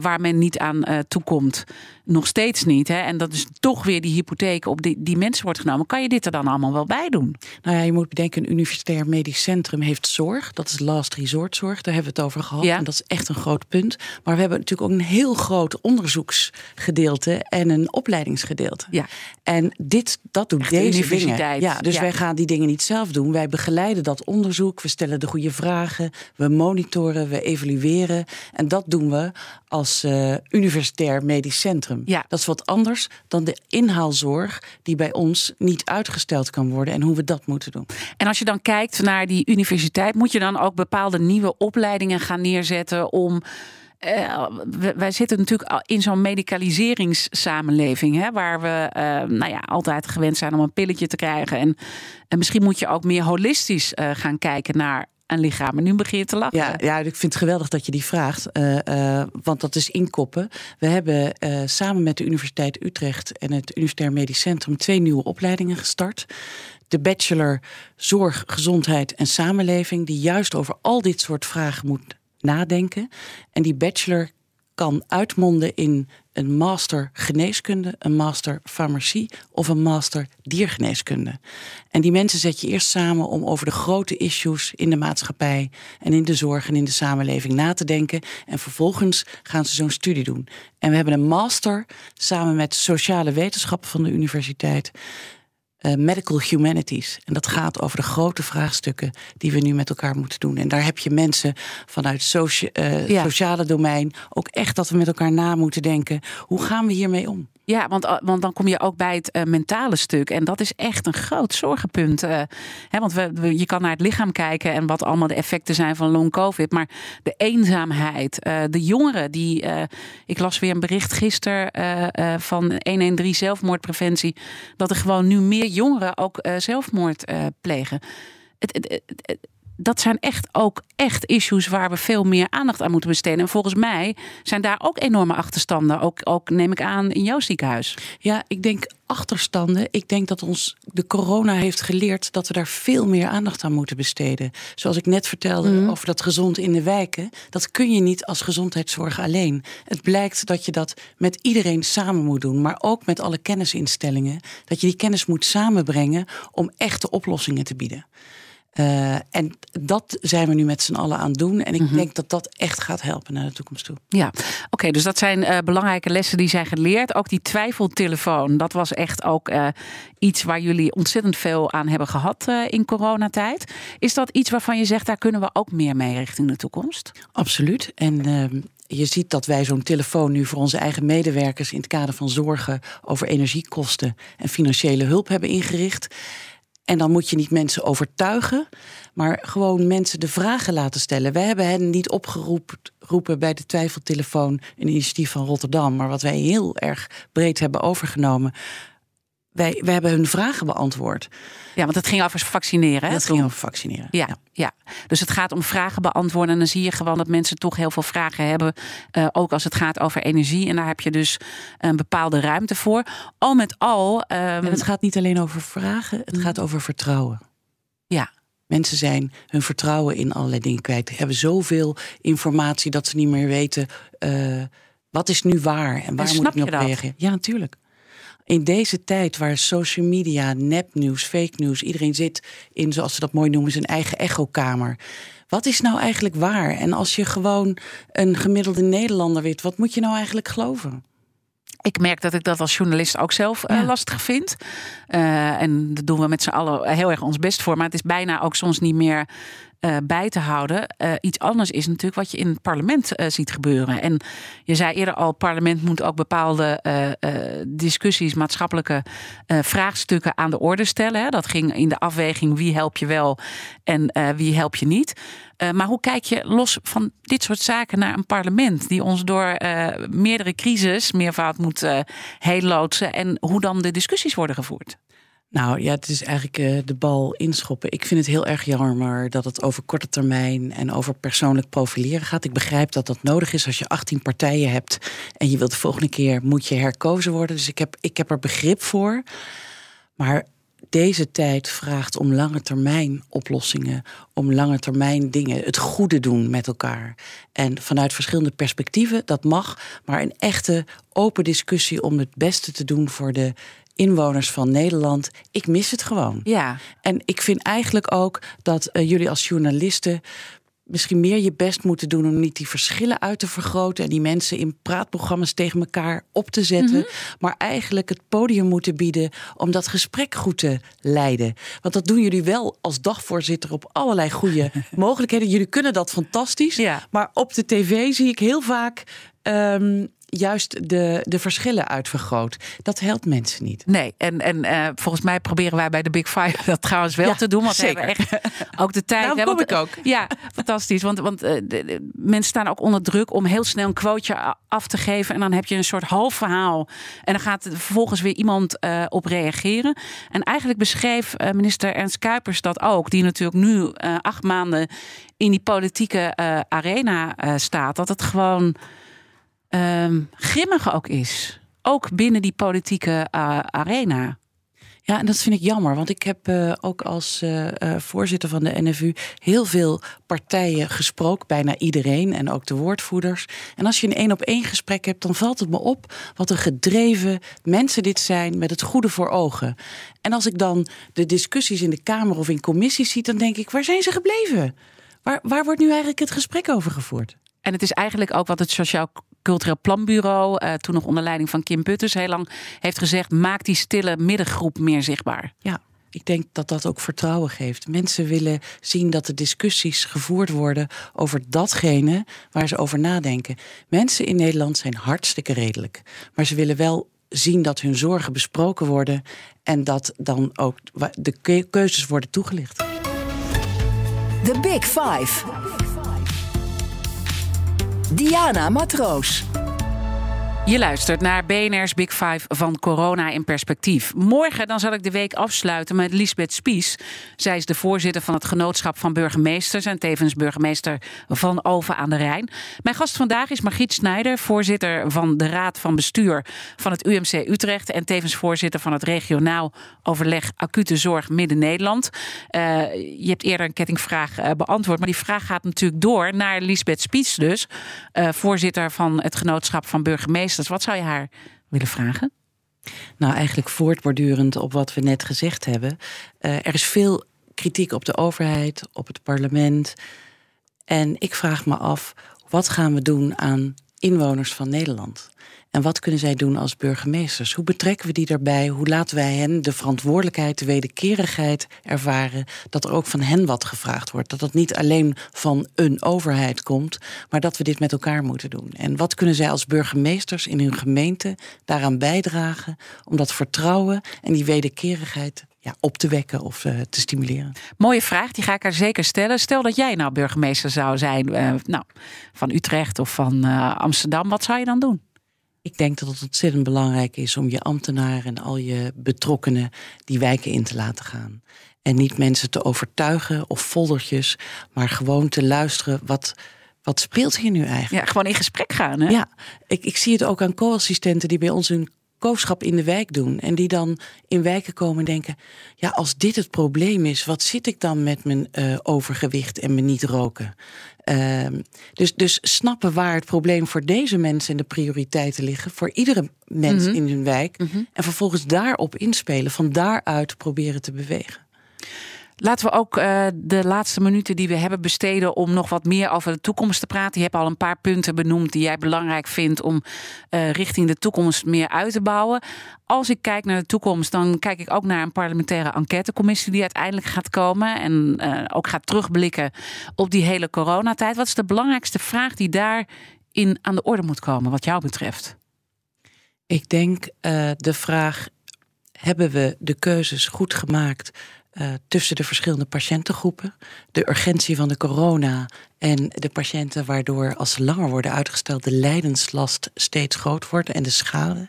waar men niet aan toekomt. Nog steeds niet. Hè? En dat is toch weer die hypotheek op die, die mensen wordt genomen. Kan je dit er dan allemaal wel bij doen? Nou ja, je moet bedenken, een universitair medisch centrum heeft zorg. Dat is last resort zorg, daar hebben we het over gehad. Ja. En dat is echt een groot punt. Maar we hebben natuurlijk ook een heel groot onderzoeksgedeelte en een opleidingsgedeelte. Ja. En dit, dat doet Echt deze universiteit. dingen. Ja, dus Ja. wij gaan die dingen niet zelf doen. Wij begeleiden dat onderzoek, we stellen de goede vragen, we monitoren, we evalueren. En dat doen we als eh, universitair medisch centrum. Ja. Dat is wat anders dan de inhaalzorg die bij ons niet uitgesteld kan worden en hoe we dat moeten doen. En als je dan kijkt naar die universiteit, moet je dan ook bepaalde nieuwe opleidingen gaan neerzetten om. eh, wij zitten natuurlijk al in zo'n medicaliseringssamenleving, hè, waar we eh, nou ja, altijd gewend zijn om een pilletje te krijgen. En, en misschien moet je ook meer holistisch eh, gaan kijken naar een lichaam. En nu begin je te lachen. Ja, ja, ik vind het geweldig dat je die vraagt, eh, eh, want dat is inkoppen. We hebben eh, samen met de Universiteit Utrecht en het Universitair Medisch Centrum twee nieuwe opleidingen gestart. De Bachelor Zorg, Gezondheid en Samenleving, die juist over al dit soort vragen moet nadenken. En die bachelor kan uitmonden in een master geneeskunde, een master farmacie of een master diergeneeskunde. En die mensen zet je eerst samen om over de grote issues in de maatschappij en in de zorg en in de samenleving na te denken. En vervolgens gaan ze zo'n studie doen. En we hebben een master samen met sociale wetenschappen van de universiteit. Eh, medical humanities. En dat gaat over de grote vraagstukken die we nu met elkaar moeten doen. En daar heb je mensen vanuit socia- eh, Ja. sociale domein ook echt dat we met elkaar na moeten denken. Hoe gaan we hiermee om? Ja, want, eh, want dan kom je ook bij het eh, mentale stuk. En dat is echt een groot zorgenpunt. eh, hè, want we, je kan naar het lichaam kijken en wat allemaal de effecten zijn van long covid. Maar de eenzaamheid, de jongeren die. ik las weer een bericht gisteren van 113 zelfmoordpreventie. Dat er gewoon nu meer jongeren ook zelfmoord plegen. Het- dat zijn echt ook echt issues waar we veel meer aandacht aan moeten besteden. En volgens mij zijn daar ook enorme achterstanden. Ook, ook neem ik aan in jouw ziekenhuis. Ja, ik denk achterstanden. Ik denk dat ons de corona heeft geleerd dat we daar veel meer aandacht aan moeten besteden. Zoals ik net vertelde over dat gezond in de wijken. Dat kun je niet als gezondheidszorg alleen. Het blijkt dat je dat met iedereen samen moet doen, maar ook met alle kennisinstellingen. Dat je die kennis moet samenbrengen om echte oplossingen te bieden. Eh, en dat zijn we nu met z'n allen aan het doen. En ik denk dat dat echt gaat helpen naar de toekomst toe. Ja, oké, dus dat zijn eh, belangrijke lessen die zijn geleerd. Ook die twijfeltelefoon, dat was echt ook eh, iets waar jullie ontzettend veel aan hebben gehad eh, in coronatijd. Is dat iets waarvan je zegt, daar kunnen we ook meer mee richting de toekomst? Absoluut. En ehm, je ziet dat wij zo'n telefoon nu voor onze eigen medewerkers in het kader van zorgen over energiekosten en financiële hulp hebben ingericht. En dan moet je niet mensen overtuigen, maar gewoon mensen de vragen laten stellen. Wij hebben hen niet opgeroepen roepen bij de twijfeltelefoon, een initiatief van Rotterdam, maar wat wij heel erg breed hebben overgenomen. Wij, wij hebben hun vragen beantwoord. Ja, want het ging over vaccineren. Hè, toen. ging over vaccineren. Ja, ja, dus het gaat om vragen beantwoorden. En dan zie je gewoon dat mensen toch heel veel vragen hebben. eh, ook als het gaat over energie. En daar heb je dus een bepaalde ruimte voor. Al met al. ehm, En het gaat niet alleen over vragen, het gaat over vertrouwen. ja, Mensen zijn hun vertrouwen in allerlei dingen kwijt. Hebben zoveel informatie dat ze niet meer weten eh, wat is nu waar en waar moet snap ik op reageren. Ja, natuurlijk. In deze tijd waar social media, nepnieuws, fake news, iedereen zit in, zoals ze dat mooi noemen, zijn eigen echokamer. Wat is nou eigenlijk waar? En als je gewoon een gemiddelde Nederlander weet, wat moet je nou eigenlijk geloven? ik merk dat ik dat als journalist ook zelf eh, lastig vind. Eh, en daar doen we met z'n allen heel erg ons best voor. Maar het is bijna ook soms niet meer uh, bij te houden. Uh, iets anders is natuurlijk wat je in het parlement uh, ziet gebeuren. En je zei eerder al, het parlement moet ook bepaalde discussies, maatschappelijke vraagstukken aan de orde stellen. Hè. Dat ging in de afweging wie help je wel en wie help je niet. maar hoe kijk je los van dit soort zaken naar een parlement die ons door meerdere crisis meervoud moet heen loodsen en hoe dan de discussies worden gevoerd? Nou ja, het is eigenlijk uh, de bal inschoppen. Ik vind het heel erg jammer dat het over korte termijn en over persoonlijk profileren gaat. Ik begrijp dat dat nodig is als je 18 partijen hebt en je wilt de volgende keer moet je herkozen worden. Dus ik heb, ik heb er begrip voor. Maar deze tijd vraagt om lange termijn oplossingen, om lange termijn dingen, het goede doen met elkaar. En vanuit verschillende perspectieven, dat mag, maar een echte open discussie om het beste te doen voor de inwoners van Nederland. Ik mis het gewoon. Ja. En ik vind eigenlijk ook dat uh, jullie als journalisten misschien meer je best moeten doen om niet die verschillen uit te vergroten en die mensen in praatprogramma's tegen elkaar op te zetten, mm -hmm. maar eigenlijk het podium moeten bieden om dat gesprek goed te leiden. Want dat doen jullie wel als dagvoorzitter op allerlei goede mogelijkheden. Jullie kunnen dat fantastisch, ja. maar op de tv zie ik heel vaak um, juist de, de verschillen uitvergroot. Dat helpt mensen niet. Nee, en, en uh, volgens mij proberen wij bij de Big Five dat trouwens wel Ja, te doen. Want zeker. we hebben echt ook de tijd. Daarom want- ik ook. Ja, fantastisch. Want, want eh, de- de- mensen staan ook onder druk om heel snel een quoteje af te geven. En dan heb je een soort half verhaal. En dan gaat er vervolgens weer iemand eh, op reageren. En eigenlijk beschreef eh, minister Ernst Kuipers dat ook. Die natuurlijk nu eh, acht maanden in die politieke eh, arena eh, staat. Dat het gewoon ehm, grimmig ook is. Ook binnen die politieke eh, arena. Ja, en dat vind ik jammer, want ik heb eh, ook als eh, voorzitter van de NFU heel veel partijen gesproken, bijna iedereen en ook de woordvoerders. En als je een één op één gesprek hebt, dan valt het me op wat een gedreven mensen dit zijn met het goede voor ogen. En als ik dan de discussies in de Kamer of in commissies zie, dan denk ik, waar zijn ze gebleven? Waar, waar wordt nu eigenlijk het gesprek over gevoerd? En het is eigenlijk ook wat het Sociaal Cultureel Planbureau, eh, toen nog onder leiding van Kim Putters, heel lang heeft gezegd: maak die stille middengroep meer zichtbaar. Ja, ik denk dat dat ook vertrouwen geeft. Mensen willen zien dat de discussies gevoerd worden over datgene waar ze over nadenken. Mensen in Nederland zijn hartstikke redelijk. Maar ze willen wel zien dat hun zorgen besproken worden en dat dan ook de ke- keuzes worden toegelicht. The Big Five. Diana Matroos. Je luistert naar BNR's Big Five van Corona in Perspectief. Morgen dan zal ik de week afsluiten met Lisbeth Spies. Zij is de voorzitter van het Genootschap van Burgemeesters... en tevens burgemeester van Alphen aan de Rijn. Mijn gast vandaag is Margriet Snijder... voorzitter van de Raad van Bestuur van het UMC Utrecht... en tevens voorzitter van het regionaal overleg Acute Zorg Midden-Nederland. Eh, je hebt eerder een kettingvraag eh, beantwoord... maar die vraag gaat natuurlijk door naar Lisbeth Spies dus... eh, voorzitter van het Genootschap van Burgemeesters. Wat zou je haar willen vragen? Nou, eigenlijk voortbordurend op wat we net gezegd hebben. Eh, er is veel kritiek op de overheid, op het parlement. En ik vraag me af, wat gaan we doen aan inwoners van Nederland? En wat kunnen zij doen als burgemeesters? Hoe betrekken we die daarbij? Hoe laten wij hen de verantwoordelijkheid, de wederkerigheid ervaren? Dat er ook van hen wat gevraagd wordt. Dat dat niet alleen van een overheid komt, maar dat we dit met elkaar moeten doen. En wat kunnen zij als burgemeesters in hun gemeente daaraan bijdragen om dat vertrouwen en die wederkerigheid ja, op te wekken of eh, te stimuleren? Mooie vraag, die ga ik haar zeker stellen. Stel dat jij nou burgemeester zou zijn eh, nou, van Utrecht of van eh, Amsterdam. Wat zou je dan doen? Ik denk dat het ontzettend belangrijk is om je ambtenaren en al je betrokkenen die wijken in te laten gaan. En niet mensen te overtuigen of foldertjes, maar gewoon te luisteren wat, wat speelt hier nu eigenlijk. Ja, gewoon in gesprek gaan. Hè? Ja, ik, ik zie het ook aan co-assistenten die bij ons hun koopschap in de wijk doen. En die dan in wijken komen en denken: ja, als dit het probleem is, wat zit ik dan met mijn eh, overgewicht en me niet roken? Ehm, dus, dus snappen waar het probleem voor deze mensen en de prioriteiten liggen, voor iedere mens Mhm. in hun wijk. En vervolgens daarop inspelen, van daaruit proberen te bewegen. Laten we ook uh, de laatste minuten die we hebben besteden om nog wat meer over de toekomst te praten. Je hebt al een paar punten benoemd die jij belangrijk vindt om uh, richting de toekomst meer uit te bouwen. Als ik kijk naar de toekomst, dan kijk ik ook naar een parlementaire enquêtecommissie die uiteindelijk gaat komen en uh, ook gaat terugblikken op die hele coronatijd. Wat is de belangrijkste vraag die daarin aan de orde moet komen, wat jou betreft? Ik denk de vraag: hebben we de keuzes goed gemaakt uh, tussen de verschillende patiëntengroepen. De urgentie van de corona en de patiënten, waardoor als ze langer worden uitgesteld, de lijdenslast steeds groot wordt en de schade.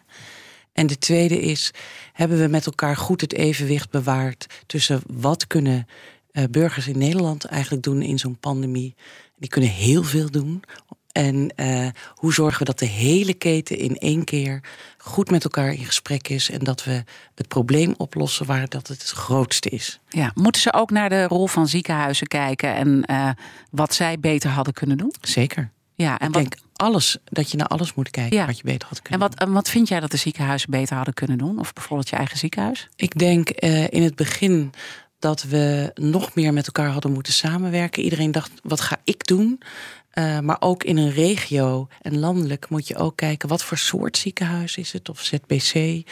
En de tweede is, hebben we met elkaar goed het evenwicht bewaard tussen wat kunnen uh, burgers in Nederland eigenlijk doen in zo'n pandemie. Die kunnen heel veel doen en uh, hoe zorgen we dat de hele keten in één keer goed met elkaar in gesprek is en dat we het probleem oplossen waar dat het het grootste is. Ja, moeten ze ook naar de rol van ziekenhuizen kijken en uh, wat zij beter hadden kunnen doen? Zeker. Ja, en Ik wat... denk alles, dat je naar alles moet kijken ja. wat je beter had kunnen en wat, doen. En wat vind jij dat de ziekenhuizen beter hadden kunnen doen? Of bijvoorbeeld je eigen ziekenhuis? Ik denk uh, in het begin dat we nog meer met elkaar hadden moeten samenwerken. Iedereen dacht, wat ga ik doen? Uh, maar ook in een regio en landelijk moet je ook kijken wat voor soort ziekenhuis is het of ZBC.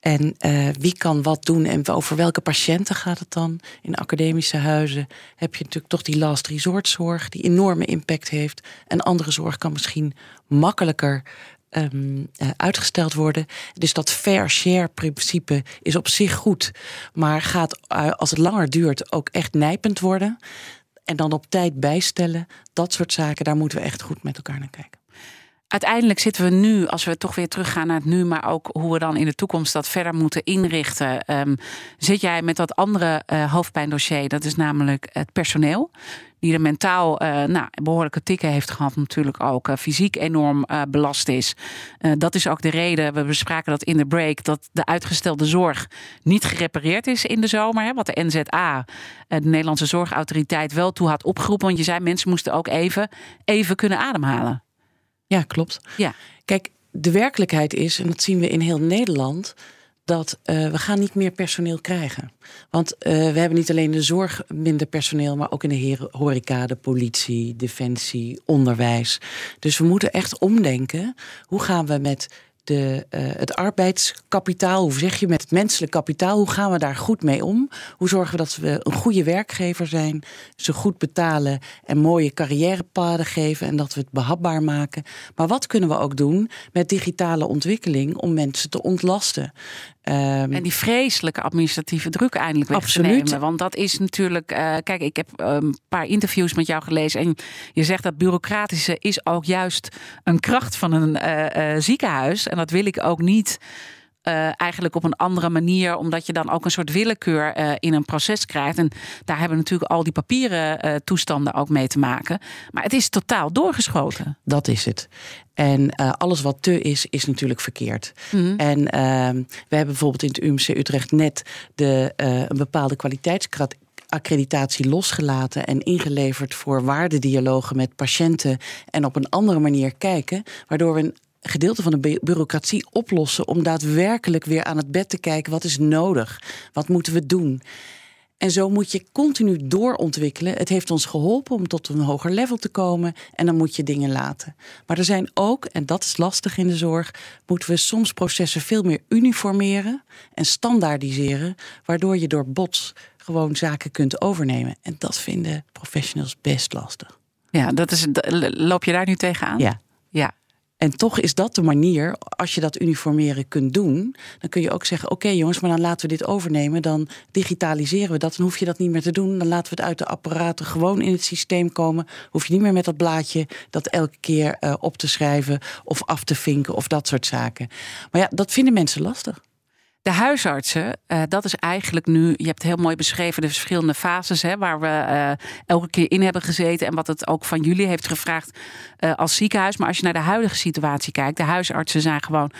En uh, wie kan wat doen en over welke patiënten gaat het dan? In academische huizen heb je natuurlijk toch die last resort zorg die enorme impact heeft. En andere zorg kan misschien makkelijker um, uh, uitgesteld worden. Dus dat fair share principe is op zich goed, maar gaat als het langer duurt ook echt nijpend worden. En dan op tijd bijstellen, dat soort zaken, daar moeten we echt goed met elkaar naar kijken. Uiteindelijk zitten we nu, als we toch weer teruggaan naar het nu, maar ook hoe we dan in de toekomst dat verder moeten inrichten. Um, zit jij met dat andere uh, hoofdpijndossier, dat is namelijk het personeel die er mentaal uh, nou, behoorlijke tikken heeft gehad, natuurlijk ook uh, fysiek enorm belast is. dat is ook de reden, we bespraken dat in de break, dat de uitgestelde zorg niet gerepareerd is in de zomer. Hè, wat de NZA, de Nederlandse Zorgautoriteit, wel toe had opgeroepen. Want je zei, mensen moesten ook even, even kunnen ademhalen. Ja, klopt. Ja. Kijk, de werkelijkheid is, en dat zien we in heel Nederland dat uh, we gaan niet meer personeel krijgen. Want uh, we hebben niet alleen de zorg minder personeel, maar ook in de horeca, de politie, defensie, onderwijs. Dus we moeten echt omdenken. Hoe gaan we met de, uh, het arbeidskapitaal, hoe zeg je met het menselijk kapitaal, hoe gaan we daar goed mee om? Hoe zorgen we dat we een goede werkgever zijn, ze goed betalen en mooie carrièrepaden geven en dat we het behapbaar maken? Maar wat kunnen we ook doen met digitale ontwikkeling om mensen te ontlasten? Um, en die vreselijke administratieve druk eindelijk weg absoluut. te nemen. Want dat is natuurlijk. Uh, kijk, ik heb een paar interviews met jou gelezen. En je zegt dat bureaucratische is ook juist een kracht van een uh, uh, ziekenhuis. En dat wil ik ook niet uh, eigenlijk op een andere manier, omdat je dan ook een soort willekeur uh, in een proces krijgt. En daar hebben natuurlijk al die papieren uh, toestanden ook mee te maken. Maar het is totaal doorgeschoten. Dat is het. En alles wat te is, is natuurlijk verkeerd. Mm -hmm. En ehm, we hebben bijvoorbeeld in het UMC Utrecht net de, een bepaalde kwaliteitsgrad accreditatie losgelaten en ingeleverd voor waardedialogen met patiënten en op een andere manier kijken, waardoor we een gedeelte van de bureaucratie oplossen om daadwerkelijk weer aan het bed te kijken wat is nodig, wat moeten we doen. En zo moet je continu doorontwikkelen. Het heeft ons geholpen om tot een hoger level te komen en dan moet je dingen laten. Maar er zijn ook, en dat is lastig in de zorg, moeten we soms processen veel meer uniformeren en standaardiseren, waardoor je door bots gewoon zaken kunt overnemen. En dat vinden professionals best lastig. Ja, dat is, loop je daar nu tegenaan? Ja. En toch is dat de manier, als je dat uniformeren kunt doen, dan kun je ook zeggen: Oké jongens, maar dan laten we dit overnemen. Dan digitaliseren we dat. Dan hoef je dat niet meer te doen. Dan laten we het uit de apparaten gewoon in het systeem komen. Hoef je niet meer met dat blaadje dat elke keer uh, op te schrijven of af te vinken of dat soort zaken. Maar ja, dat vinden mensen lastig. De huisartsen, uh, dat is eigenlijk nu, je hebt heel mooi beschreven de verschillende fases hè, waar we uh, elke keer in hebben gezeten en wat het ook van jullie heeft gevraagd uh, als ziekenhuis. Maar als je naar de huidige situatie kijkt, de huisartsen zijn gewoon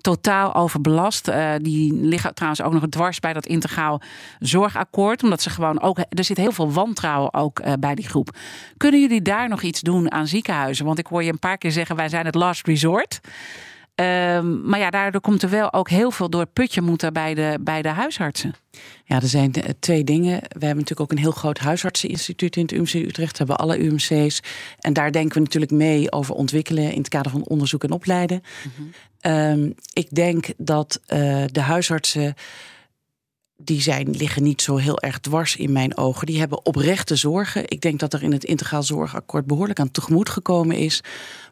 totaal overbelast. die liggen trouwens ook nog dwars bij dat integraal zorgakkoord, omdat ze gewoon ook, er zit heel veel wantrouwen ook bij die groep. Kunnen jullie daar nog iets doen aan ziekenhuizen? Want ik hoor je een paar keer zeggen, wij zijn het last resort. Ehm, maar ja, daardoor komt er wel ook heel veel door putje moeten bij de, bij de huisartsen. Ja, er zijn eh, twee dingen. We hebben natuurlijk ook een heel groot huisartseninstituut in het UMC Utrecht. We hebben alle UMC's. En daar denken we natuurlijk mee over ontwikkelen in het kader van onderzoek en opleiden. Ehm, ik denk dat eh, de huisartsen die zijn, liggen niet zo heel erg dwars in mijn ogen. Die hebben oprechte zorgen. Ik denk dat er in het integraal zorgakkoord behoorlijk aan tegemoet gekomen is.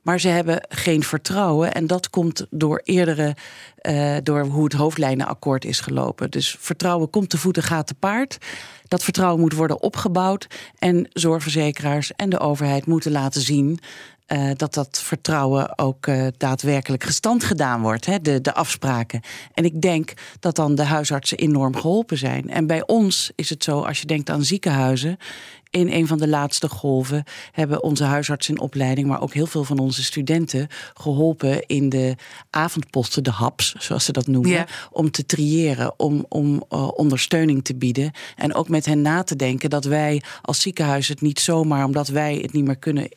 Maar ze hebben geen vertrouwen. En dat komt door eerdere, uh, door hoe het hoofdlijnenakkoord is gelopen. Dus vertrouwen komt te voeten, gaat te paard. Dat vertrouwen moet worden opgebouwd. En zorgverzekeraars en de overheid moeten laten zien uh, dat dat vertrouwen ook uh, daadwerkelijk gestand gedaan wordt, hè, de, de afspraken. En ik denk dat dan de huisartsen enorm geholpen zijn. En bij ons is het zo, als je denkt aan ziekenhuizen. In een van de laatste golven hebben onze huisartsen in opleiding, maar ook heel veel van onze studenten geholpen in de avondposten, de HAPS, zoals ze dat noemen, ja. om te triëren, om, om uh, ondersteuning te bieden. En ook met hen na te denken dat wij als ziekenhuis het niet zomaar, omdat wij het niet meer kunnen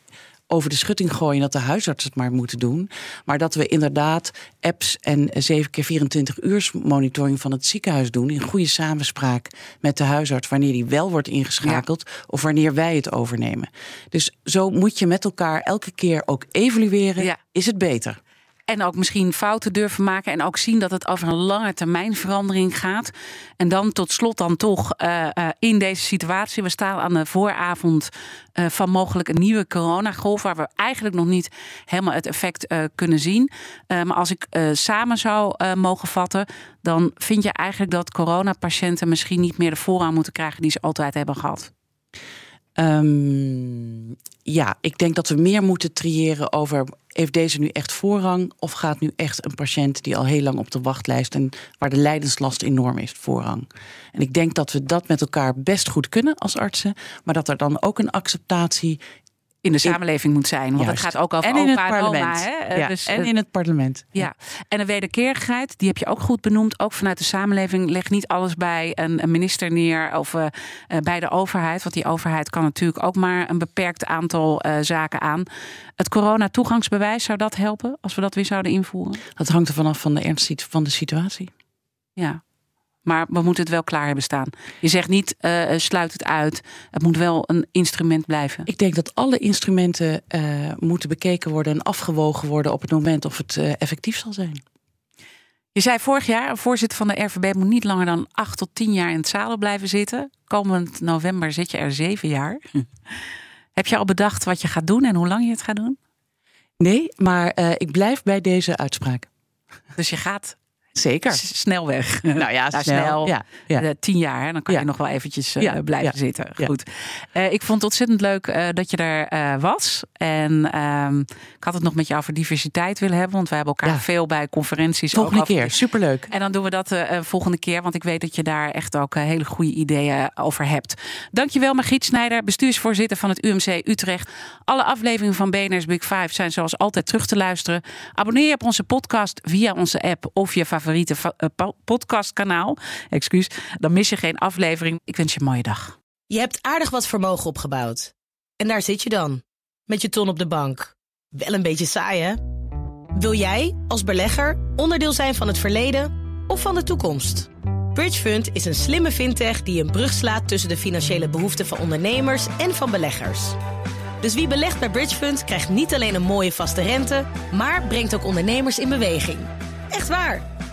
over de schutting gooien dat de huisarts het maar moeten doen. Maar dat we inderdaad apps en 7 keer 24 uur monitoring van het ziekenhuis doen. In goede samenspraak met de huisarts. Wanneer die wel wordt ingeschakeld ja. of wanneer wij het overnemen. Dus zo moet je met elkaar elke keer ook evalueren. Ja. Is het beter? En ook misschien fouten durven maken. En ook zien dat het over een lange termijn verandering gaat. En dan tot slot dan toch uh, uh, in deze situatie. We staan aan de vooravond uh, van mogelijk een nieuwe coronagolf. Waar we eigenlijk nog niet helemaal het effect kunnen zien. maar als ik samen zou mogen vatten. Dan vind je eigenlijk dat coronapatiënten misschien niet meer de voorrang moeten krijgen die ze altijd hebben gehad. Um, ja, ik denk dat we meer moeten triëren over heeft deze nu echt voorrang of gaat nu echt een patiënt die al heel lang op de wachtlijst en waar de lijdenslast enorm is voorrang. En ik denk dat we dat met elkaar best goed kunnen als artsen, maar dat er dan ook een acceptatie in de samenleving moet zijn. Want Juist. het gaat ook over en in opa het parlement. en oma. Hè? Ja, Dus, en in het parlement. ja. en de wederkerigheid, die heb je ook goed benoemd. Ook vanuit de samenleving. Leg niet alles bij een, een minister neer of uh, bij de overheid. Want die overheid kan natuurlijk ook maar een beperkt aantal uh, zaken aan. Het corona-toegangsbewijs, zou dat helpen als we dat weer zouden invoeren? Dat hangt er vanaf van de ernst van de situatie. Ja, maar we moeten het wel klaar hebben staan. Je zegt niet, uh, sluit het uit. Het moet wel een instrument blijven. Ik denk dat alle instrumenten uh, moeten bekeken worden en afgewogen worden op het moment of het uh, effectief zal zijn. Je zei vorig jaar, een voorzitter van de RVB moet niet langer dan acht tot tien jaar in het zadel blijven zitten. Komend november zit je er zeven jaar. Heb je al bedacht wat je gaat doen en hoe lang je het gaat doen? Nee, maar ik blijf bij deze uitspraak. Dus je gaat Zeker. Snel weg. Nou ja, nou, snel. Ja, ja. Uh, tien jaar, dan kan je nog wel eventjes uh, Ja, blijven zitten. Goed. Uh, ik vond het ontzettend leuk uh, dat je er was. En ehm, ik had het nog met je over diversiteit willen hebben. Want wij hebben elkaar veel bij conferenties. Volgende ook keer. Superleuk. En dan doen we dat volgende keer. Want ik weet dat je daar echt ook hele goede ideeën over hebt. Dankjewel Margriet Snijder, bestuursvoorzitter van het UMC Utrecht. Alle afleveringen van BNR's Big Five zijn zoals altijd terug te luisteren. Abonneer je op onze podcast via onze app of je favoriete uh, po- podcastkanaal. Excuus, dan mis je geen aflevering. Ik wens je een mooie dag. Je hebt aardig wat vermogen opgebouwd. En daar zit je dan, met je ton op de bank. Wel een beetje saai, hè? Wil jij, als belegger, onderdeel zijn van het verleden of van de toekomst? Bridgefund is een slimme fintech die een brug slaat tussen de financiële behoeften van ondernemers en van beleggers. Dus wie belegt bij Bridgefund krijgt niet alleen een mooie vaste rente, maar brengt ook ondernemers in beweging. Echt waar,